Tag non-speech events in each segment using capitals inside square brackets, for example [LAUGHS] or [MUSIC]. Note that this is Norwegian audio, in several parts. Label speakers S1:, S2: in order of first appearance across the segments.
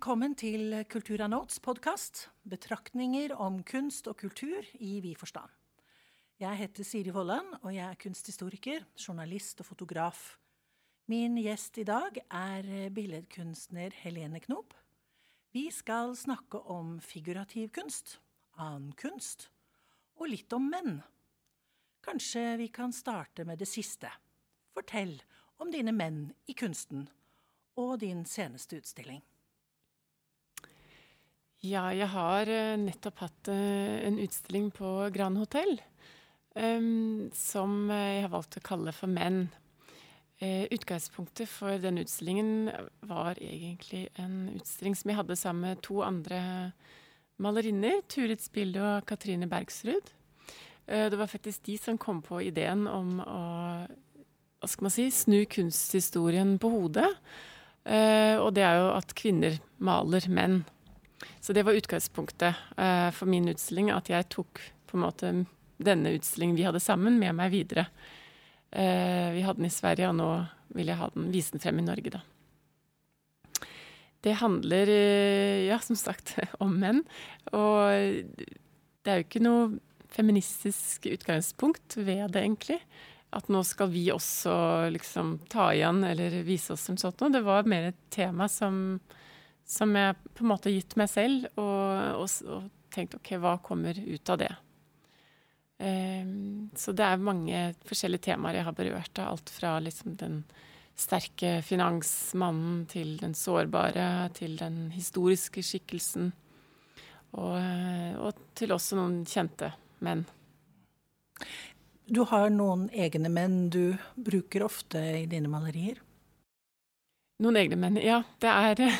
S1: Velkommen til Kultura Notes podkast. Betraktninger om kunst og kultur i vid forstand. Jeg heter Siri Vollan, og jeg er kunsthistoriker, journalist og fotograf. Min gjest i dag er billedkunstner Helene Knop. Vi skal snakke om figurativ kunst, annen kunst og litt om menn. Kanskje vi kan starte med det siste. Fortell om dine menn i kunsten og din seneste utstilling.
S2: Ja, jeg har uh, nettopp hatt uh, en utstilling på Grand Hotell um, som jeg har valgt å kalle for Menn. Uh, utgangspunktet for den utstillingen var egentlig en utstilling som jeg hadde sammen med to andre malerinner, Turid Spilde og Katrine Bergsrud. det var faktisk de som kom på ideen om å hva skal man si, snu kunsthistorien på hodet. og det er jo at kvinner maler menn. Så det var utgangspunktet uh, for min utstilling, at jeg tok på en måte denne utstillingen vi hadde sammen, med meg videre. Uh, vi hadde den i Sverige, og nå vil jeg ha den, vise den frem i Norge, da. Det handler, uh, ja, som sagt, [LAUGHS] om menn. Og det er jo ikke noe feministisk utgangspunkt ved det, egentlig. At nå skal vi også liksom ta igjen eller vise oss som sånt noe. Det var mer et tema som som jeg på en måte har gitt meg selv, og, og, og tenkt OK, hva kommer ut av det? Um, så det er mange forskjellige temaer jeg har berørt. Alt fra liksom den sterke finansmannen til den sårbare, til den historiske skikkelsen. Og, og til også noen kjente menn.
S1: Du har noen egne menn du bruker ofte i dine malerier?
S2: Noen egne menn, ja. Det er [LAUGHS]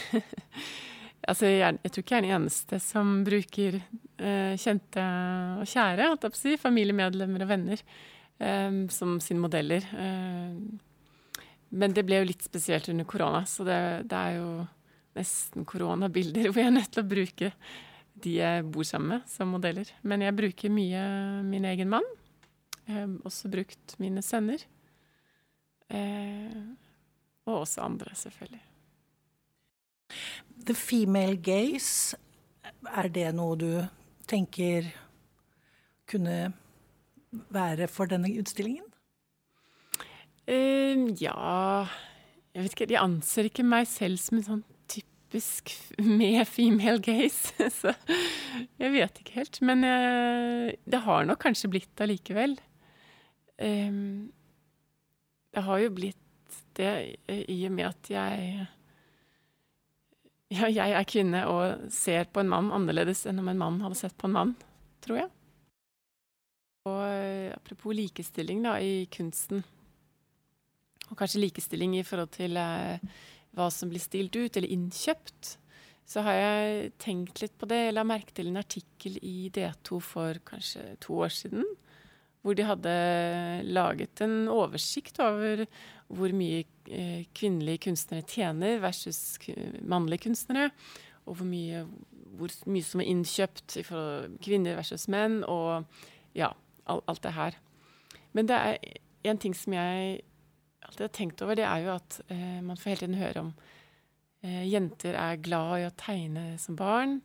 S2: Altså, jeg, jeg, tror ikke jeg er den eneste som bruker eh, kjente og kjære, holdt jeg på å si, familiemedlemmer og venner, eh, som sine modeller. Eh, men det ble jo litt spesielt under korona, så det, det er jo nesten koronabilder hvor jeg er nødt til å bruke de jeg bor sammen med, som modeller. Men jeg bruker mye min egen mann. Jeg har også brukt mine sønner. Eh, og også andre, selvfølgelig.
S1: The female gaze, er det noe du tenker kunne være for denne utstillingen?
S2: Uh, ja Jeg vet ikke, de anser ikke meg selv som en sånn typisk med female gaze, [LAUGHS] så jeg vet ikke helt. Men uh, det har nok kanskje blitt allikevel. Um, det har jo blitt det i og med at jeg ja, jeg er kvinne og ser på en mann annerledes enn om en mann hadde sett på en mann, tror jeg. Og eh, apropos likestilling da, i kunsten, og kanskje likestilling i forhold til eh, hva som blir stilt ut eller innkjøpt, så har jeg tenkt litt på det. Jeg la merke til en artikkel i D2 for kanskje to år siden, hvor de hadde laget en oversikt over hvor mye eh, kvinnelige kunstnere tjener versus mannlige kunstnere. Og hvor mye, hvor mye som er innkjøpt for kvinner versus menn, og ja, alt det her. Men det er en ting som jeg alltid har tenkt over, det er jo at eh, man får hele tiden høre om eh, jenter er glad i å tegne som barn.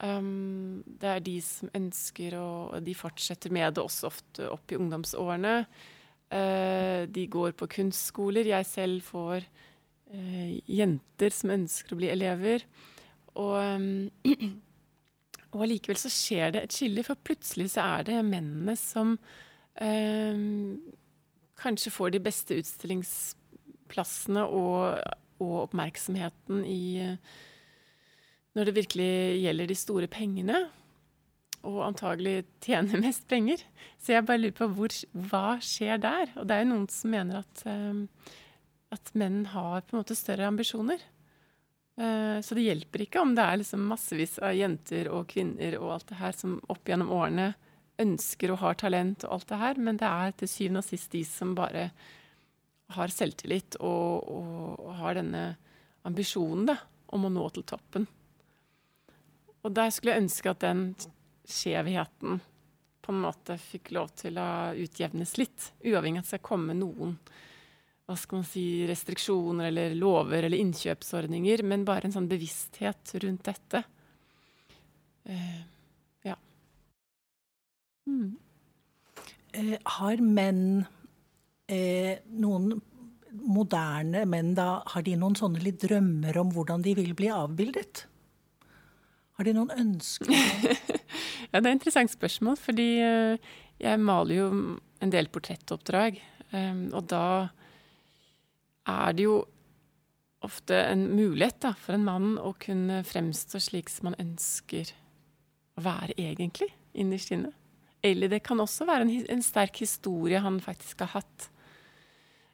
S2: Um, det er de som ønsker, og de fortsetter med det også ofte opp i ungdomsårene. Uh, de går på kunstskoler. Jeg selv får uh, jenter som ønsker å bli elever. Og, [CLEARS THROAT] um, allikevel så skjer det et skille, for plutselig så er det mennene som um, kanskje får de beste utstillingsplassene og, og oppmerksomheten i når det virkelig gjelder de store pengene og antagelig tjener mest penger. Så jeg bare lurer på hvor, hva skjer der? Og det er jo noen som mener at, um, at menn har på en måte større ambisjoner. Uh, så det hjelper ikke om det er liksom massevis av jenter og kvinner og alt det her som opp gjennom årene ønsker og har talent og alt det her, men det er til syvende og sist de som bare har selvtillit og, og, og har denne ambisjonen da, om å nå til toppen. Og der skulle jeg ønske at den skjevheten på en måte fikk lov til å utjevnes litt. Uavhengig av at det skal komme noen hva skal man si, restriksjoner eller lover eller innkjøpsordninger, men bare en sånn bevissthet rundt dette. Uh, ja.
S1: Mm. Eh, har menn eh, noen moderne menn da, har de noen sånne litt drømmer om hvordan de vil bli avbildet? Har de noen ønsker? [LAUGHS]
S2: ja, det er et interessant spørsmål, fordi uh, jeg maler jo en del portrettoppdrag. Um, og da er det jo ofte en mulighet da, for en mann å kunne fremstå slik som man ønsker å være egentlig, innerst inne. Eller det kan også være en, en sterk historie han faktisk har hatt.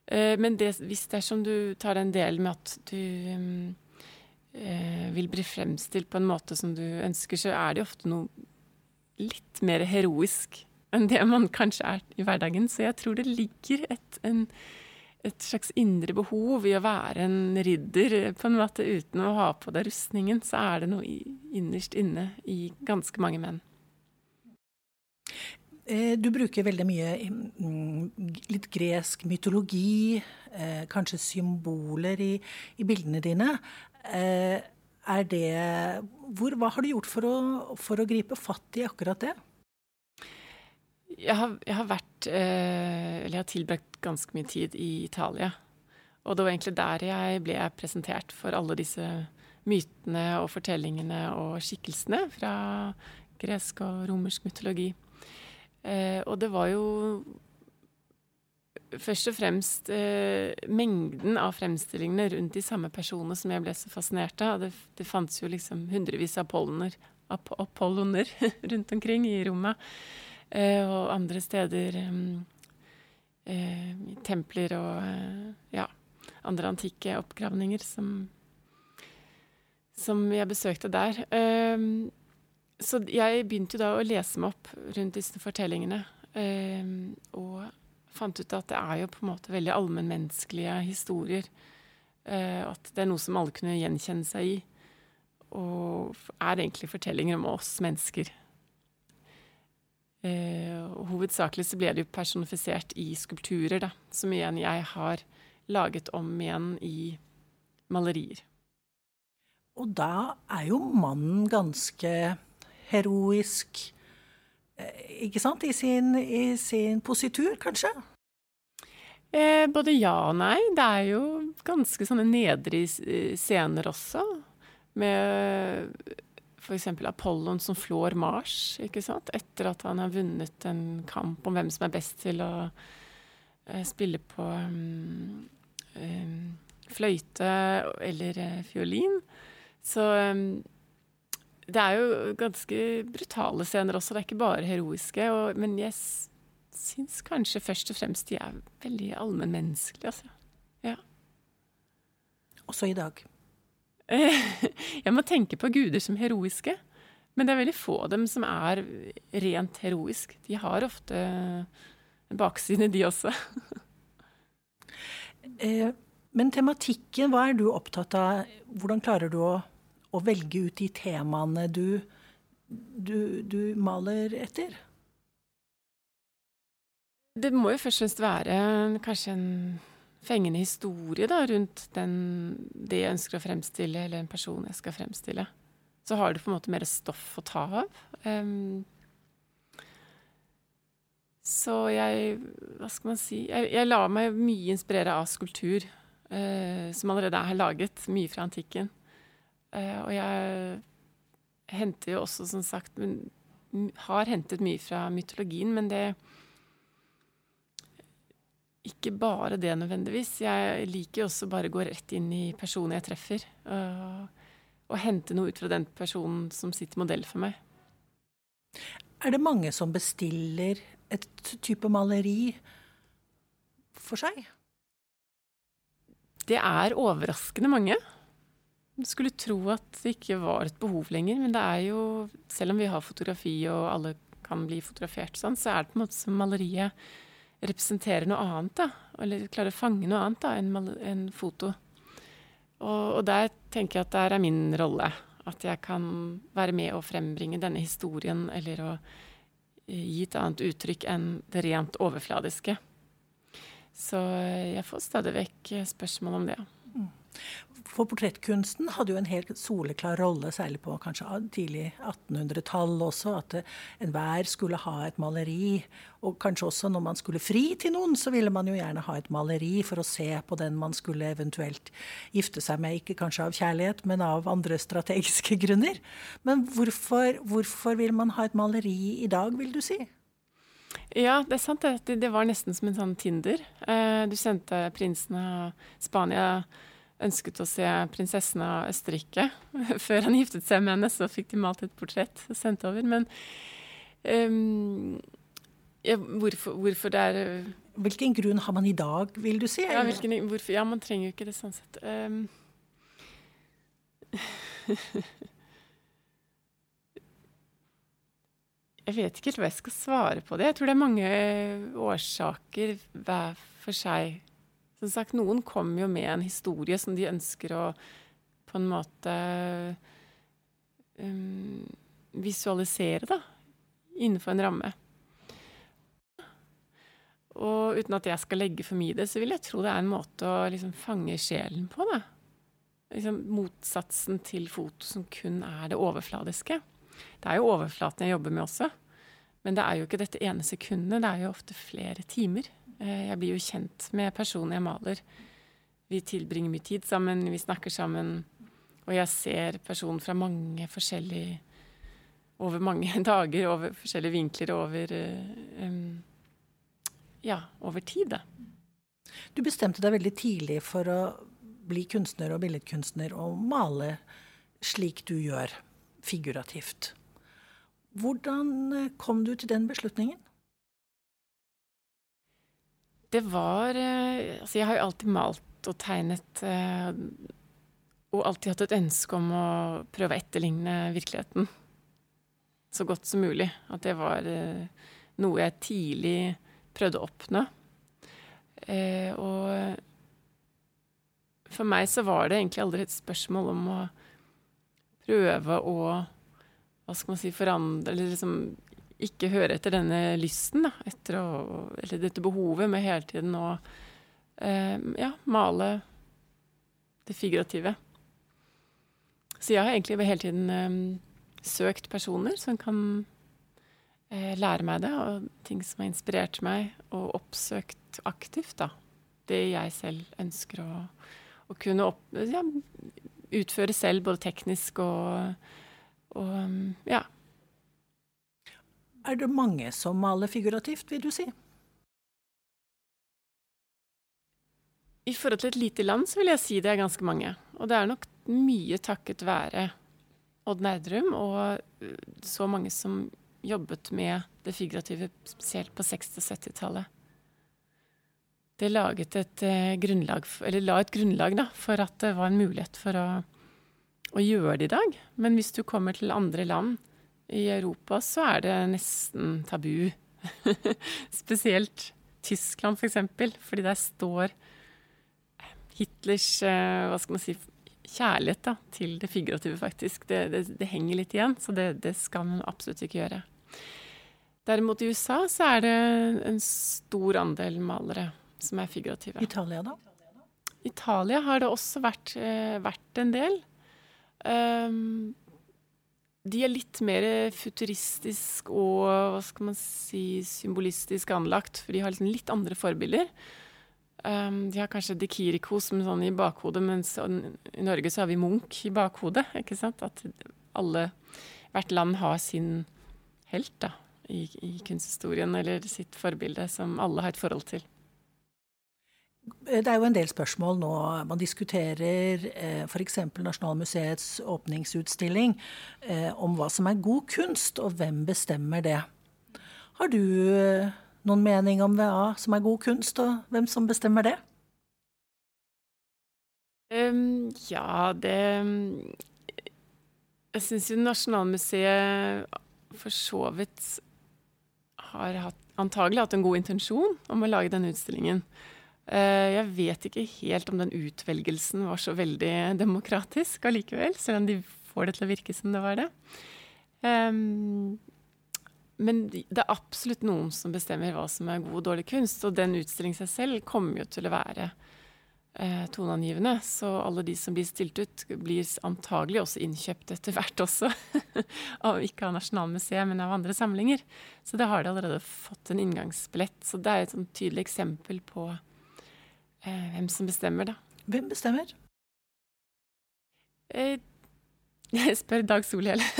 S2: Uh, men det, hvis det er som du tar den delen med at du uh, vil bli fremstilt på en måte som du ønsker, så er det ofte noe litt mer heroisk enn det man kanskje er i hverdagen. Så jeg tror det ligger et, en, et slags indre behov i å være en ridder, på en måte uten å ha på deg rustningen. Så er det noe innerst inne i ganske mange menn.
S1: Eh, du bruker veldig mye mm, litt gresk mytologi, eh, kanskje symboler i, i bildene dine. Eh, er det hvor, Hva har du gjort for å, for å gripe fatt i akkurat det?
S2: Jeg har, jeg har vært eh, Eller jeg har tilbrakt ganske mye tid i Italia. Og det var egentlig der jeg ble presentert for alle disse mytene og fortellingene og skikkelsene fra gresk og romersk mytologi. Eh, og det var jo først og fremst eh, mengden av fremstillingene rundt de samme personene som jeg ble så fascinert av. Det, det fantes jo liksom hundrevis av pollener, apolloner [LAUGHS] rundt omkring i rommet. Eh, og andre steder eh, templer og eh, ja, andre antikke oppgravninger som, som jeg besøkte der. Eh, så jeg begynte jo da å lese meg opp rundt disse fortellingene. og fant ut at det er jo på en måte veldig allmennmenneskelige historier. at det er noe som alle kunne gjenkjenne seg i. Og er egentlig fortellinger om oss mennesker. Eh, hovedsakelig så ble det jo personifisert i skulpturer, da, som igjen jeg har laget om igjen i malerier.
S1: Og da er jo mannen ganske heroisk, eh, ikke sant, i sin, i sin positur, kanskje?
S2: Eh, både ja og nei. Det er jo ganske sånne nedre scener også. Med f.eks. Apollon som flår Mars, ikke sant? etter at han har vunnet en kamp om hvem som er best til å uh, spille på um, um, fløyte eller fiolin. Så um, det er jo ganske brutale scener også, det er ikke bare heroiske. Og, men jeg syns kanskje først og fremst de er veldig allmennmenneskelige, altså. Ja.
S1: Også i dag. [LAUGHS]
S2: Jeg må tenke på guder som heroiske. Men det er veldig få av dem som er rent heroisk. De har ofte en bakside, de også. [LAUGHS]
S1: Eh, men tematikken, hva er du opptatt av? Hvordan klarer du å, å velge ut de temaene du, du, du maler etter?
S2: Det må jo først og fremst være kanskje en fengende historie da, rundt den, det jeg ønsker å fremstille, eller en person jeg skal fremstille. Så har du på en måte mer stoff å ta av. Um, så jeg Hva skal man si Jeg, jeg lar meg mye inspirere av skulptur, uh, som allerede er laget. Mye fra antikken. Uh, og jeg henter jo også, som sagt Har hentet mye fra mytologien, men det ikke bare det nødvendigvis. Jeg liker jo også bare å gå rett inn i personen jeg treffer. Og, og, hente noe ut fra den personen som sitter modell for meg.
S1: Er det mange som bestiller et type maleri for seg?
S2: Det er overraskende mange. Skulle tro at det ikke var et behov lenger, men det er jo Selv om vi har fotografi og alle kan bli fotografert sånn, så er det på en måte som maleriet representerer noe annet, da. Eller klarer å fange noe annet da, enn en foto. Og, og, der tenker jeg at der er min rolle. At jeg kan være med og frembringe denne historien, eller å eh, gi et annet uttrykk enn det rent overfladiske. Så jeg får stadig vekk spørsmål om det.
S1: For portrettkunsten hadde jo en helt soleklar rolle, særlig på kanskje tidlig 1800-tall også, at enhver skulle ha et maleri. Og kanskje også når man skulle fri til noen, så ville man jo gjerne ha et maleri for å se på den man skulle eventuelt gifte seg med. Ikke kanskje av kjærlighet, men av andre strategiske [LAUGHS] grunner. Men hvorfor, hvorfor vil man ha et maleri i dag, vil du si?
S2: Ja, det er sant. Det, det var nesten som en sånn Tinder. Eh, du sendte prinsen av Spania ønsket å se prinsessen av Østerrike. [LAUGHS] Før han giftet seg med henne, så fikk de malt et portrett og sendt over. Men um, ja, hvorfor, hvorfor, det er eh,
S1: Hvilken grunn har man i dag, vil du si?
S2: Ja, hvilken, hvorfor, ja man trenger jo ikke det sånn sett. Um, [LAUGHS] jeg vet ikke helt hva jeg skal svare på det. Jeg tror det er mange årsaker hver for seg som sagt, noen kommer jo med en historie som de ønsker å på en måte um, visualisere, da. Innenfor en ramme. Og uten at jeg skal legge for mye i det, så vil jeg tro det er en måte å liksom fange sjelen på. da. Liksom motsatsen til foto som kun er det overfladiske. Det er jo overflaten jeg jobber med også. Men det er jo ikke dette ene sekundet, det er jo ofte flere timer. Eh, jeg blir jo kjent med personen jeg maler. Vi tilbringer mye tid sammen, vi snakker sammen. Og jeg ser personen fra mange forskjellige Over mange [LAUGHS] dager, over forskjellige vinkler, over um, Ja, over tid, da.
S1: Du bestemte deg veldig tidlig for å bli kunstner og billedkunstner og male slik du gjør, figurativt. Hvordan eh, kom du til den beslutningen?
S2: Det var eh, Altså, jeg har jo alltid malt og tegnet eh, og alltid hatt et ønske om å prøve å etterligne virkeligheten så godt som mulig. At det var eh, noe jeg tidlig prøvde å oppnå. Og for meg så var det egentlig aldri et spørsmål om å prøve å hva skal man si, forandre Eller liksom ikke høre etter denne lysten, da, etter å, eller dette behovet med hele tiden å eh, ja, male det figurative. Så jeg har egentlig hele tiden eh, søkt personer som kan eh, lære meg det, og ting som har inspirert meg, og oppsøkt aktivt da, det jeg selv ønsker å, å kunne opp, ja, utføre selv, både teknisk og, og ja,
S1: er det mange som maler figurativt, vil du si?
S2: I forhold til et lite land så vil jeg si det er ganske mange. Og det er nok mye takket være Odd Nerdrum og øh, så mange som jobbet med det figurative, spesielt på 60- og 70-tallet. Det laget et eh, grunnlag, eller la et grunnlag da, for at det var en mulighet for å, å gjøre det i dag. Men hvis du kommer til andre land i Europa så er det nesten tabu. [LAUGHS] Spesielt Tyskland, f.eks., for eksempel, fordi der står Hitlers eh, hva skal man si, kjærlighet da, til det figurative, faktisk. Det, det, det henger litt igjen, så det, det, skal man absolutt ikke gjøre. Derimot i USA så er det en stor andel malere som er figurative.
S1: Italia, da?
S2: Italia har det også vært, eh, vært en del. Um, de er litt mer futuristisk og hva skal man si, symbolistisk anlagt, for de har liksom litt andre forbilder. Um, de har kanskje De Kiriko som sånn i bakhodet, mens i Norge så har vi Munch i bakhodet. ikke sant? At alle, hvert land har sin helt da, i, i kunsthistorien, eller sitt forbilde, som alle har et forhold til.
S1: Det er jo en del spørsmål nå. Man diskuterer eh, f.eks. Nasjonalmuseets åpningsutstilling eh, om hva som er god kunst, og hvem bestemmer det. Har du eh, noen mening om hva som er god kunst, og hvem som bestemmer det?
S2: Um, ja, det Jeg syns jo Nasjonalmuseet for så vidt har hatt, antagelig hatt en god intensjon om å lage denne utstillingen. Eh, jeg vet ikke helt om den utvelgelsen var så veldig [LAUGHS] demokratisk allikevel, selv om de får det til å virke som det var det. Um, men det er absolutt noen som bestemmer hva som er god og dårlig kunst. Og den utstillingen seg selv kommer jo til å være eh, toneangivende. Så alle de som blir stilt ut, blir antagelig også innkjøpt etter hvert også. [LAUGHS] ikke av Nasjonalmuseet, men av andre samlinger. Så det har de allerede fått en inngangsbillett. Så det er et sånn tydelig eksempel på hvem som bestemmer, da.
S1: Hvem bestemmer?
S2: Eh, [LAUGHS] jeg spør Dag Solhjell. [LAUGHS]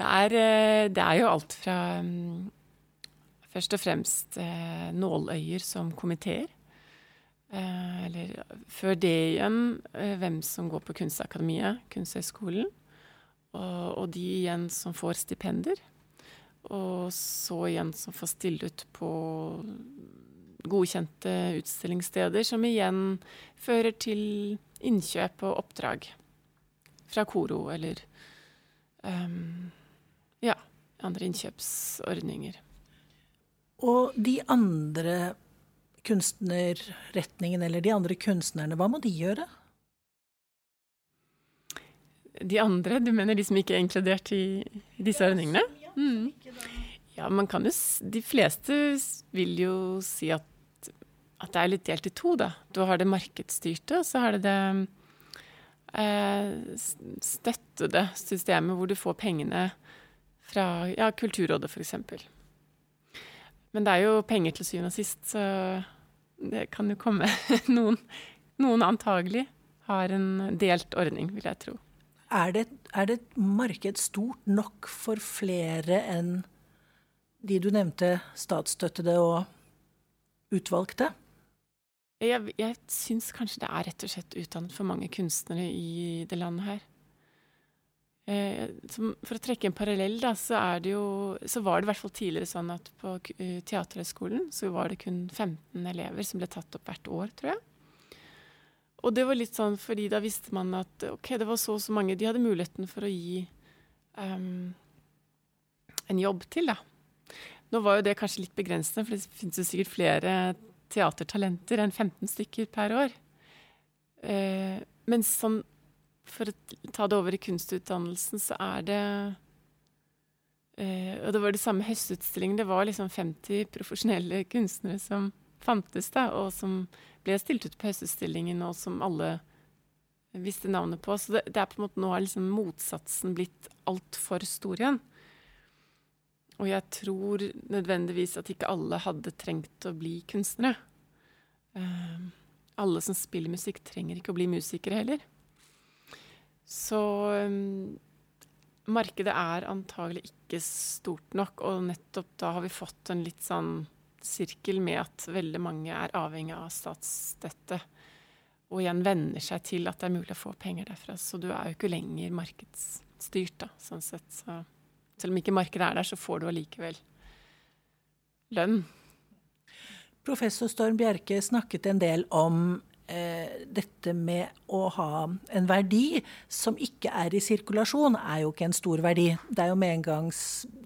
S2: Det er, eh, det er jo alt fra um, først og fremst eh, nåløyer som komiteer. Eh, eller før det igjen eh, hvem som går på Kunstakademiet, Kunsthøgskolen. Og, og, de igjen som får stipender. Og så igjen som får stille ut på godkjente utstillingssteder, som igjen fører til innkjøp og oppdrag fra Koro eller um, ja. Andre innkjøpsordninger.
S1: Og de andre kunstnerretningene, eller de andre kunstnerne, hva må de gjøre?
S2: De andre? Du mener de som ikke er inkludert i, disse ordningene? Mm. Ja, man kan jo De fleste vil jo si at, at det er litt delt i to, da. Du har det markedsstyrte, og så har det det eh, støttede systemet hvor du får pengene fra ja, Kulturrådet, f.eks. Men det er jo penger til syvende og sist, så det kan jo komme [LAUGHS] noen Noen antagelig har en delt ordning, vil jeg tro.
S1: Er det, er det et marked stort nok for flere enn de du nevnte, statsstøttede og utvalgte?
S2: Jeg, jeg syns kanskje det er rett og slett utdannet for mange kunstnere i det landet her. Eh, for å trekke en parallell, da, så, jo, så, var det i hvert fall tidligere sånn at på uh, Teaterhøgskolen så var det kun 15 elever som ble tatt opp hvert år, tror jeg. Og det var litt sånn fordi da visste man at ok, det var så og så mange De hadde muligheten for å gi um, en jobb til, da. Nå var jo det kanskje litt begrensende, for det finnes jo sikkert flere teatertalenter enn 15 stykker per år. Eh, men sånn for å ta det over i kunstutdannelsen, så er det eh, Og det var det samme høstutstillingen. Det var liksom 50 profesjonelle kunstnere som fantes, da, og som ble stilt ut på høstutstillingen, og som alle visste navnet på. Så det, det er på en måte nå har liksom motsatsen blitt altfor stor igjen. Og jeg tror nødvendigvis at ikke alle hadde trengt å bli kunstnere. Uh, alle som spiller musikk, trenger ikke å bli musikere heller. Så um, markedet er antagelig ikke stort nok, og nettopp da har vi fått en litt sånn sirkel med at veldig mange er avhengig av statsstøtte. Og igjen venner seg til at det er mulig å få penger derfra. Så du er jo ikke lenger markedsstyrt, da, sånn sett. Så selv om ikke markedet er der, så får du allikevel lønn.
S1: Professor Storm Bjerke snakket en del om eh, dette med å ha en verdi som ikke er i sirkulasjon, er jo ikke en stor verdi. Det er jo med en gang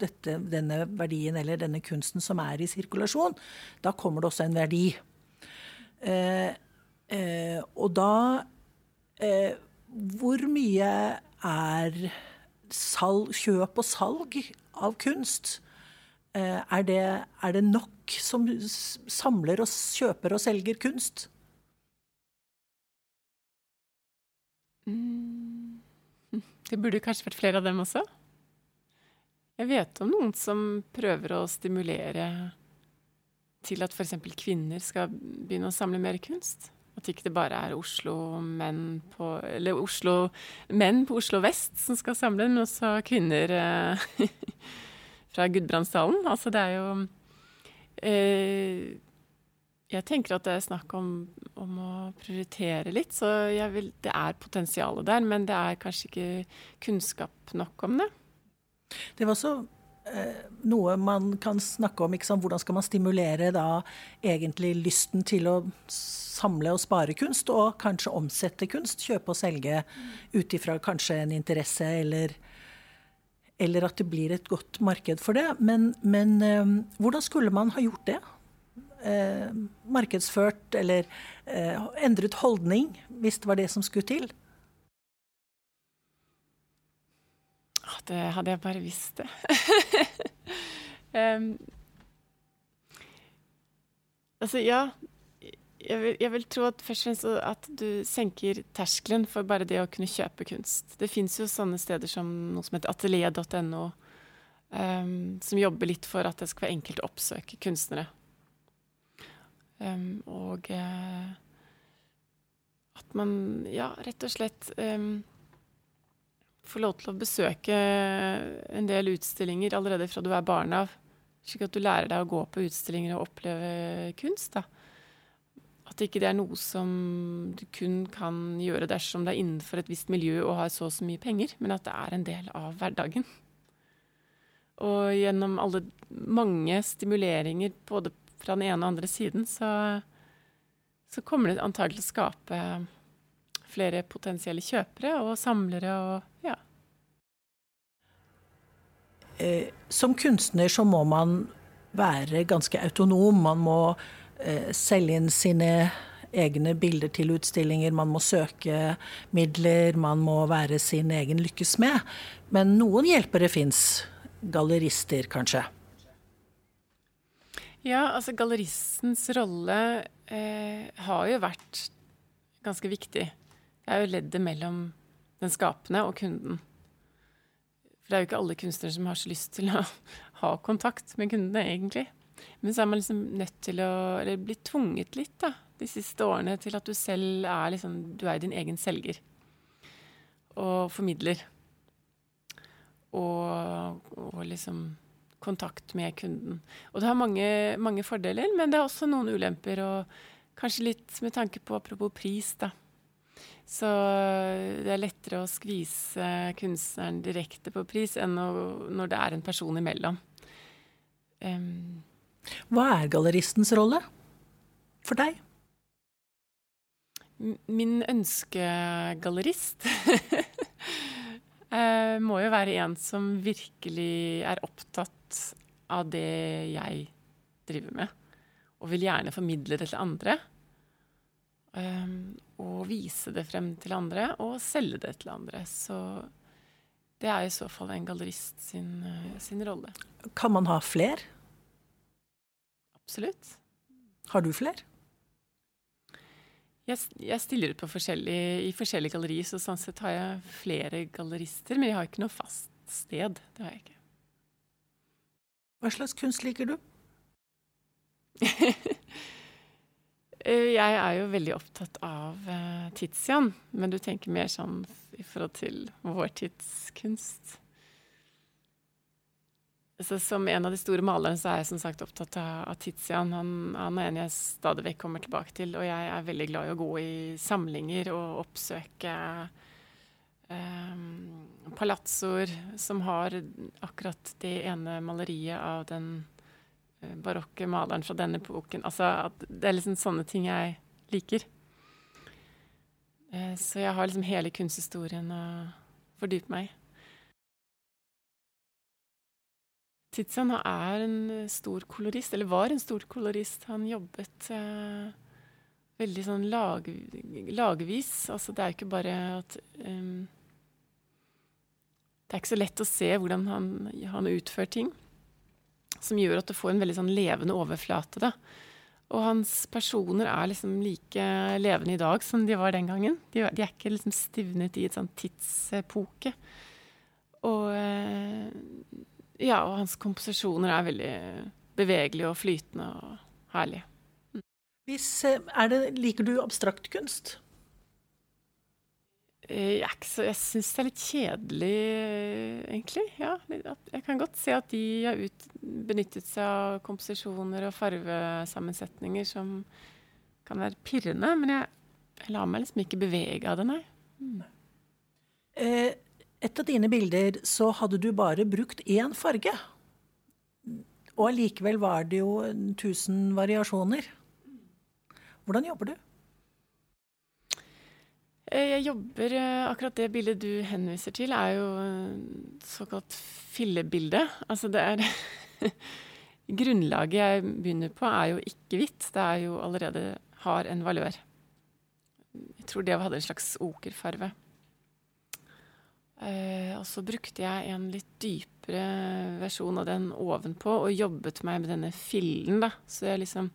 S1: dette, denne verdien eller denne kunsten som er i sirkulasjon. Da kommer det også en verdi. Eh, eh, og da eh, Hvor mye er salg, kjøp og salg av kunst? Eh, er det, er det nok som samler og kjøper og selger kunst?
S2: Mm. [LAUGHS] Det burde kanskje vært flere av dem også? Jeg vet om noen som prøver å stimulere til at f.eks. kvinner skal begynne å samle mer kunst. At ikke det bare er Oslo-menn på, eller Oslo, menn på Oslo vest som skal samle, men også kvinner eh, [LAUGHS] fra Gudbrandsdalen. Altså det er jo eh, jeg tenker at det er snakk om, om å prioritere litt. Så vil, det er potensialet der, men det er kanskje ikke kunnskap nok om det.
S1: Det var eh, noe man kan snakke om. Hvordan skal man stimulere da egentlig lysten til å samle og spare kunst, og kanskje omsette kunst? Kjøpe og selge ut ifra kanskje en interesse eller eller at det blir et godt marked for det. Men, men eh, hvordan skulle man ha gjort det? eh, markedsført eller eh, endret holdning, hvis det var det som skulle til?
S2: Det hadde jeg bare visst det. [LAUGHS] um, altså, ja. Jeg vil, jeg vil, tro at først og fremst at du senker terskelen for bare det å kunne kjøpe kunst. Det fins jo sånne steder som noe som heter atelier.no, um, som jobber litt for at det skal være enkelt å oppsøke kunstnere. Um, og uh, at man, ja, rett og slett um, få lov til å besøke en del utstillinger allerede fra du er barn av. Slik at du lærer deg å gå på utstillinger og oppleve kunst. Da. At ikke det er noe som du kun kan gjøre dersom det er innenfor et visst miljø og har så og så mye penger, men at det er en del av hverdagen. Og gjennom alle mange stimuleringer både fra den ene og andre siden, så, så kommer det antagelig til å skape flere potensielle kjøpere og samlere og ja.
S1: Eh, som kunstner så må man være ganske autonom. Man må eh, selge inn sine egne bilder til utstillinger, man må søke midler, man må være sin egen lykkes med. Men noen hjelpere fins. Gallerister, kanskje.
S2: Ja, altså galleristens rolle eh, har jo vært ganske viktig. Det er jo leddet mellom den skapende og kunden. For det er jo ikke alle kunstnere som har så lyst til å [LAUGHS] ha kontakt med kundene, egentlig. Men så er man liksom nødt til å Eller blitt tvunget litt, da, de siste årene til at du selv er liksom Du er din egen selger. Og formidler. Og, og liksom kontakt med kunden. Og det har mange, mange fordeler, men det har også noen ulemper. Og kanskje litt med tanke på apropos pris, da så det er lettere å skvise kunstneren direkte på pris enn når det er en person imellom. Um,
S1: Hva er galleristens rolle for deg?
S2: Min ønskegallerist uh, [LAUGHS] må jo være en som virkelig er opptatt av det jeg driver med, og vil gjerne formidle det til andre. Um, og vise det frem til andre, og selge det til andre. Så det er i så fall en gallerist sin, uh, sin rolle.
S1: Kan man ha fler?
S2: Absolutt.
S1: Har du fler?
S2: Jeg, jeg stiller ut forskjellig, i forskjellige gallerier, så sånn sett har jeg flere gallerister. Men jeg har ikke noe fast sted. Det har jeg ikke.
S1: Hva slags kunst liker du? [LAUGHS]
S2: Eh, jeg er jo veldig opptatt av uh, Tizian, men du tenker mer sånn i forhold til vår tids kunst. Så som en av de store malerne så er jeg som sagt opptatt av, Tizian. Han, han, er en jeg stadig vekk kommer tilbake til, og jeg er veldig glad i å gå i samlinger og oppsøke um, palazzoer som har akkurat det ene maleriet av den Eh, barokke maleren fra denne epoken. Altså, det er liksom sånne ting jeg liker. Eh, så jeg har liksom hele kunsthistorien å fordype meg i. Tizian er en stor kolorist, eller var en stor kolorist. Han jobbet eh, veldig sånn lag, lagvis. Altså det er jo ikke bare at um, Det er ikke så lett å se hvordan han, han utfører ting som gjør at du får en veldig sånn levende overflate. Da. Og hans personer er liksom like levende i dag som de var den gangen. De, de er ikke liksom stivnet i et sånn tidsepoke. Og eh, ja, og hans komposisjoner er veldig bevegelige og flytende og herlige.
S1: Hvis, eh, det, liker du abstrakt kunst?
S2: Eh, jeg, jeg syns det er litt kjedelig, egentlig. Ja, jeg kan godt se at de har ut, benyttet seg av komposisjoner og farvesammensetninger som kan være pirrende, men jeg, jeg lar meg liksom ikke bevege av det, nei. Mm.
S1: Eh, et av dine bilder så hadde du bare brukt én farge. Og allikevel var det jo 1000 variasjoner. Hvordan jobber du?
S2: Eh, jeg jobber eh, Akkurat det bildet du henviser til, er jo såkalt fillebilde. Altså det er [LAUGHS] Grunnlaget jeg begynner på, er jo ikke hvitt. Det er jo allerede har en valør. Jeg tror det hadde en slags okerfarve. Eh, og så brukte jeg en litt dypere versjon av den ovenpå, og jobbet meg med denne fillen, da. Så jeg liksom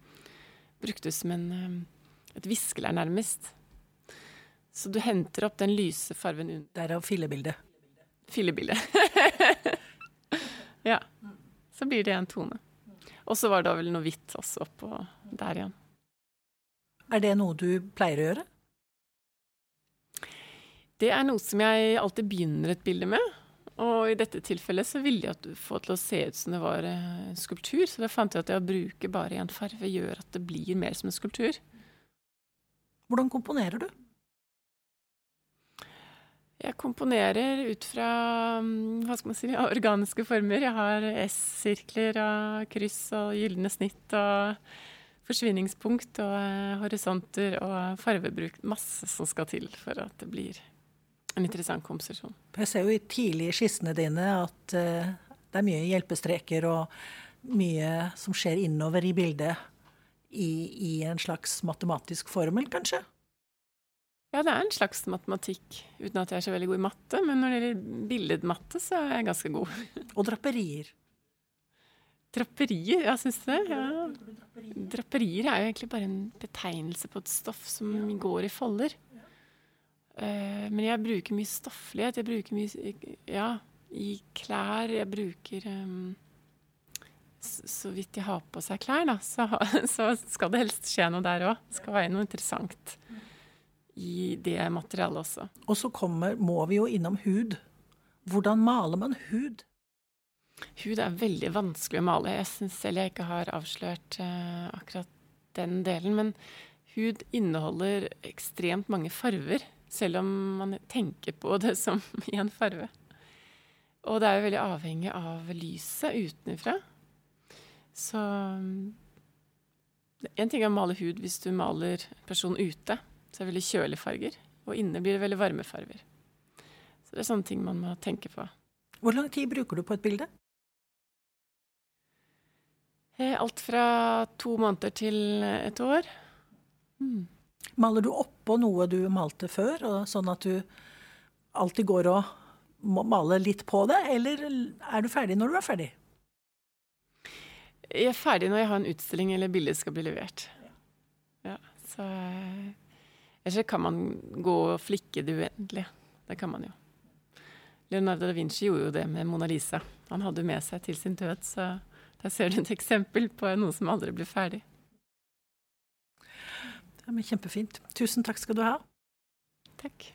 S2: brukte det som en, eh, et viskelær, nærmest. Så du henter opp den lyse farven under.
S1: Derav fillebildet.
S2: Fillebildet. [LAUGHS] ja. Så blir det en tone. Og så var det vel noe hvitt også oppå der igjen.
S1: Er det noe du pleier å gjøre?
S2: Det er noe som jeg alltid begynner et bilde med. Og i dette tilfellet så ville jeg få til å se ut som det var en skulptur. Så da fant jeg at det å bruke bare én farve gjør at det blir mer som en skulptur.
S1: Hvordan komponerer du?
S2: Jeg komponerer ut fra mm, hva skal man si, [LAUGHS] organiske former. Jeg har S-sirkler og kryss og gylne snitt og forsvinningspunkt og eh, horisonter og farvebruk. Masse som skal til for at det blir en interessant komposisjon.
S1: Jeg ser jo i tidlige skissene dine at uh, det er mye hjelpestreker og mye som skjer innover i bildet i, i en slags matematisk formel, kanskje?
S2: Ja, det er en slags matematikk, uten at jeg er så veldig god i matte. Men når det gjelder billedmatte, så er jeg ganske god. [LAUGHS]
S1: Og draperier.
S2: Draperier, ja, syns du det? Ja. Draperier er jo egentlig bare en betegnelse på et stoff som går i folder. Uh, men jeg bruker mye stofflighet. Jeg bruker mye Ja, i klær. Jeg bruker um, så, vidt de har på seg klær, da, så, [LAUGHS] så skal det helst skje noe der òg. Det skal være noe interessant i det materialet også.
S1: Og så kommer, må vi jo innom hud. Hvordan maler man hud?
S2: Hud er veldig vanskelig å male. Jeg syns selv jeg ikke har avslørt uh, akkurat den delen. Men hud inneholder ekstremt mange farver, selv om man tenker på det [LAUGHS] som én farve. Og det er jo veldig avhengig av lyset utenfra. Så En ting er å male hud hvis du maler en person ute. Så det er veldig kjølige farger. Og inne blir det veldig varme farger. Så det er sånne ting man må tenke på.
S1: Hvor lang tid bruker du på et bilde?
S2: Eh, alt fra to måneder til et år.
S1: Mm. Maler du oppå noe du malte før, sånn at du alltid går og må male litt på det, eller er du ferdig når du er ferdig?
S2: Jeg er ferdig når jeg har en utstilling eller bildet skal bli levert. Ja, så Ellers kan man gå og flikke det uendelige. Det kan man jo. Leonardo da Vinci gjorde jo det med Mona Lisa. Han hadde med seg til sin død, så der ser du et eksempel på noe som aldri blir ferdig.
S1: Det er kjempefint. Tusen takk skal du ha.
S2: Takk.